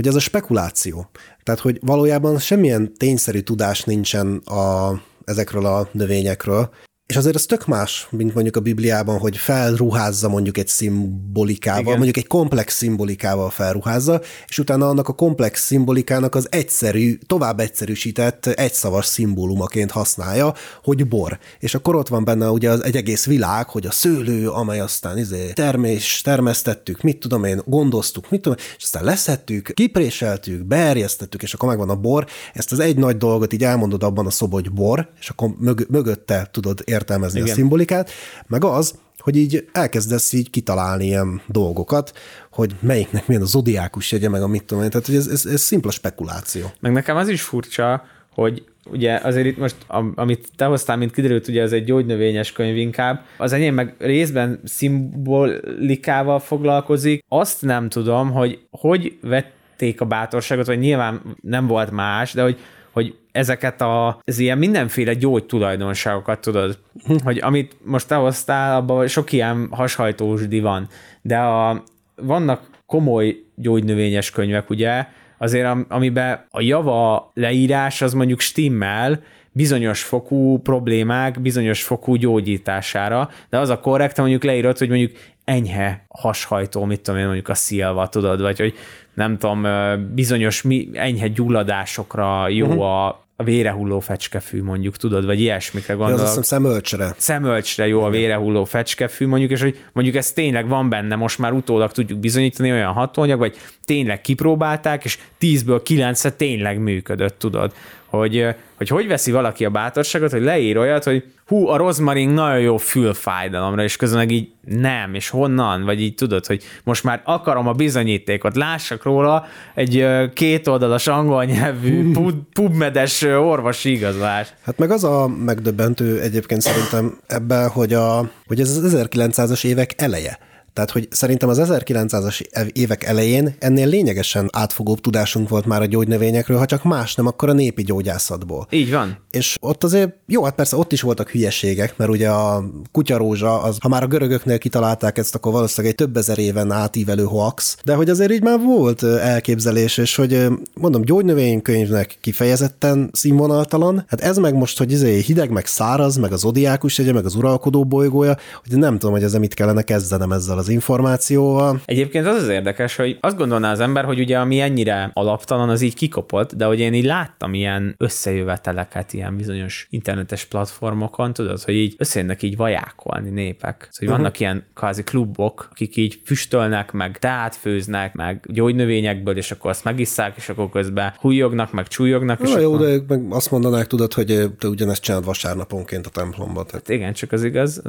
Speaker 2: hogy ez a spekuláció. Tehát, hogy valójában semmilyen tényszerű tudás nincsen a, ezekről a növényekről, és azért ez tök más, mint mondjuk a Bibliában, hogy felruházza mondjuk egy szimbolikával,
Speaker 1: Igen.
Speaker 2: mondjuk egy komplex szimbolikával felruházza, és utána annak a komplex szimbolikának az egyszerű, tovább egyszerűsített egyszavas szimbólumaként használja, hogy bor. És akkor ott van benne ugye az egy egész világ, hogy a szőlő, amely aztán izé termés, termesztettük, mit tudom én, gondoztuk, mit tudom és aztán leszettük, kipréseltük, beerjesztettük, és akkor megvan a bor. Ezt az egy nagy dolgot így elmondod abban a szoba, hogy bor, és akkor mög- mögötte tudod értelmezni Igen. a szimbolikát, meg az, hogy így elkezdesz így kitalálni ilyen dolgokat, hogy melyiknek milyen a zodiákus jegye, meg a mit tudom én. Tehát hogy ez, ez, ez szimpla spekuláció.
Speaker 1: Meg nekem az is furcsa, hogy ugye azért itt most, am- amit te hoztál, mint kiderült, ugye ez egy gyógynövényes könyv inkább, az enyém meg részben szimbolikával foglalkozik. Azt nem tudom, hogy hogy vették a bátorságot, vagy nyilván nem volt más, de hogy hogy ezeket a, ez ilyen mindenféle gyógytulajdonságokat tudod, hogy amit most te hoztál, abban sok ilyen hashajtósdi van, de a, vannak komoly gyógynövényes könyvek, ugye, azért am- amiben a java leírás az mondjuk stimmel, bizonyos fokú problémák, bizonyos fokú gyógyítására, de az a korrekt, mondjuk leírod, hogy mondjuk enyhe hashajtó, mit tudom én, mondjuk a szilva, tudod, vagy hogy nem tudom, bizonyos mi, enyhe gyulladásokra jó uh-huh. a, a vérehulló fecskefű, mondjuk, tudod, vagy ilyesmikre gondolok
Speaker 2: azt hiszem szemölcsre.
Speaker 1: szemölcsre jó a vérehulló fecskefű, mondjuk, és hogy mondjuk ez tényleg van benne, most már utólag tudjuk bizonyítani olyan hatóanyag, vagy tényleg kipróbálták, és 10-ből 9 tényleg működött, tudod. Hogy, hogy hogy veszi valaki a bátorságot, hogy leír olyat, hogy hú, a rozmarin nagyon jó fülfájdalomra, és közben meg így nem, és honnan, vagy így tudod, hogy most már akarom a bizonyítékot, lássak róla egy kétoldalas angol nyelvű pub- pubmedes orvosi igazolás.
Speaker 2: Hát meg az a megdöbbentő egyébként szerintem ebben, hogy, a, hogy ez az 1900-as évek eleje. Tehát, hogy szerintem az 1900-as évek elején ennél lényegesen átfogóbb tudásunk volt már a gyógynövényekről, ha csak más nem, akkor a népi gyógyászatból.
Speaker 1: Így van.
Speaker 2: És ott azért, jó, hát persze ott is voltak hülyeségek, mert ugye a kutyarózsa, az, ha már a görögöknél kitalálták ezt, akkor valószínűleg egy több ezer éven átívelő hoax, de hogy azért így már volt elképzelés, és hogy mondom, gyógynövénykönyvnek kifejezetten színvonaltalan, hát ez meg most, hogy izé hideg, meg száraz, meg az odiákus egye, meg az uralkodó bolygója, hogy nem tudom, hogy ezzel mit kellene kezdenem ezzel az információval.
Speaker 1: Egyébként az az érdekes, hogy azt gondolná az ember, hogy ugye ami ennyire alaptalan, az így kikopott, de hogy én így láttam ilyen összejöveteleket ilyen bizonyos internetes platformokon, tudod, hogy így összejönnek így vajákolni népek. Szóval uh-huh. vannak ilyen kvázi klubok, akik így füstölnek, meg teát főznek, meg gyógynövényekből, és akkor azt megisszák, és akkor közben hújognak, meg csúlyognak.
Speaker 2: És jó, akkor... de meg azt mondanák, tudod, hogy te ugyanezt csinálod vasárnaponként a templomban. Tehát...
Speaker 1: Hát igen, csak az igaz.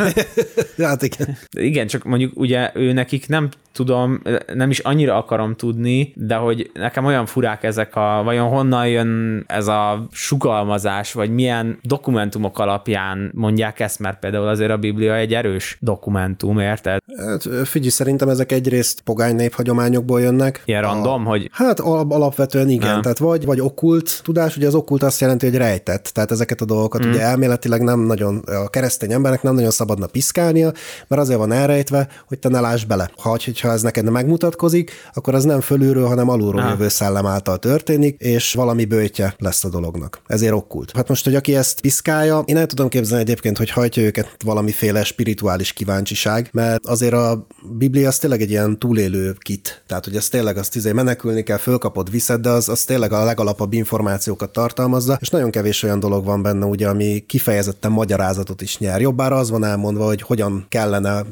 Speaker 2: ja, hát igen.
Speaker 1: Igen, csak mondjuk ugye ő nekik nem tudom, nem is annyira akarom tudni, de hogy nekem olyan furák ezek a, vajon honnan jön ez a sugalmazás, vagy milyen dokumentumok alapján mondják ezt, mert például azért a Biblia egy erős dokumentum, érted?
Speaker 2: Hát, figyelj, szerintem ezek egyrészt pogány néphagyományokból jönnek.
Speaker 1: Ilyen random,
Speaker 2: a,
Speaker 1: hogy...
Speaker 2: Hát alapvetően igen, ha. tehát vagy, vagy okult tudás, ugye az okult azt jelenti, hogy rejtett, tehát ezeket a dolgokat mm. ugye elméletileg nem nagyon, a keresztény embernek nem nagyon szabadna piszkálnia, mert azért van elrejtve, hogy te ne láss bele. Ha, hogyha ez neked megmutatkozik, akkor az nem fölülről, hanem alulról jövő szellem által történik, és valami bőtje lesz a dolognak. Ezért okkult. Hát most, hogy aki ezt piszkálja, én el tudom képzelni egyébként, hogy hajtja őket valamiféle spirituális kíváncsiság, mert azért a Biblia az tényleg egy ilyen túlélő kit. Tehát, hogy ez tényleg azt izé menekülni kell, fölkapod, viszed, de az, az tényleg a legalapabb információkat tartalmazza, és nagyon kevés olyan dolog van benne, ugye, ami kifejezetten magyarázatot is nyer. Jobbára az van elmondva, hogy hogyan kellene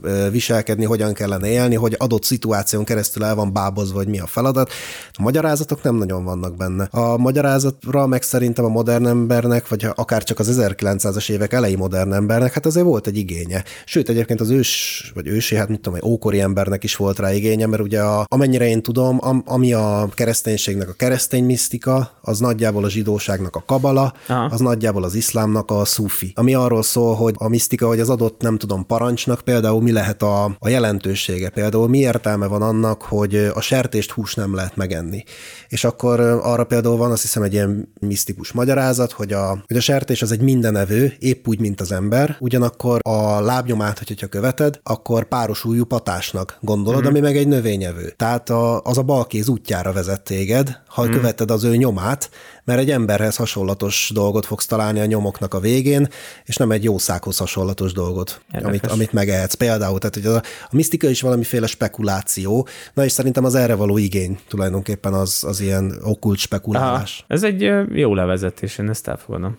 Speaker 2: viselkedni, hogyan kellene élni, hogy adott szituáción keresztül el van bábozva, hogy mi a feladat. A magyarázatok nem nagyon vannak benne. A magyarázatra meg szerintem a modern embernek, vagy akár csak az 1900-as évek elejé modern embernek, hát azért volt egy igénye. Sőt, egyébként az ős, vagy ősi, hát mit tudom, egy ókori embernek is volt rá igénye, mert ugye a, amennyire én tudom, am, ami a kereszténységnek a keresztény misztika, az nagyjából a zsidóságnak a kabala, Aha. az nagyjából az iszlámnak a szufi. Ami arról szól, hogy a misztika, hogy az adott, nem tudom, parancsnak például mi lehet a, a jelentősége. Például mi értelme van annak, hogy a sertést hús nem lehet megenni. És akkor arra például van azt hiszem egy ilyen misztikus magyarázat, hogy a, hogy a sertés az egy mindenevő, épp úgy, mint az ember, ugyanakkor a lábnyomát, hogyha követed, akkor páros újú patásnak gondolod, mm. ami meg egy növényevő. Tehát a, az a balkéz útjára vezet téged, ha mm. követed az ő nyomát, mert egy emberhez hasonlatos dolgot fogsz találni a nyomoknak a végén, és nem egy jószághoz hasonlatos dolgot, amit, amit megehetsz. Például, tehát hogy a, a misztika is valamiféle spekuláció, na és szerintem az erre való igény tulajdonképpen az, az ilyen okult spekulálás.
Speaker 1: Aha, ez egy jó levezetés, én ezt elfogadom.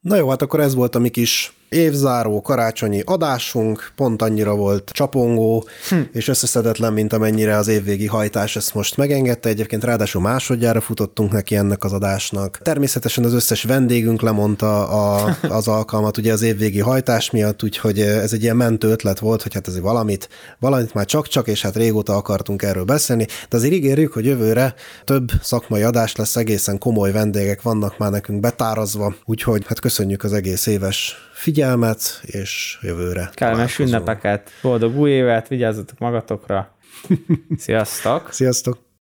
Speaker 2: Na jó, hát akkor ez volt a mi kis évzáró karácsonyi adásunk, pont annyira volt csapongó hm. és összeszedetlen, mint amennyire az évvégi hajtás ezt most megengedte. Egyébként ráadásul másodjára futottunk neki ennek az adásnak. Természetesen az összes vendégünk lemondta a, az alkalmat ugye az évvégi hajtás miatt, úgyhogy ez egy ilyen mentő ötlet volt, hogy hát ez valamit, valamit már csak-csak, és hát régóta akartunk erről beszélni, de azért ígérjük, hogy jövőre több szakmai adás lesz, egészen komoly vendégek vannak már nekünk betárazva, úgyhogy hát köszönjük az egész éves figyelmet, és jövőre.
Speaker 1: Kellemes ünnepeket, boldog új évet, vigyázzatok magatokra. Sziasztok!
Speaker 2: Sziasztok!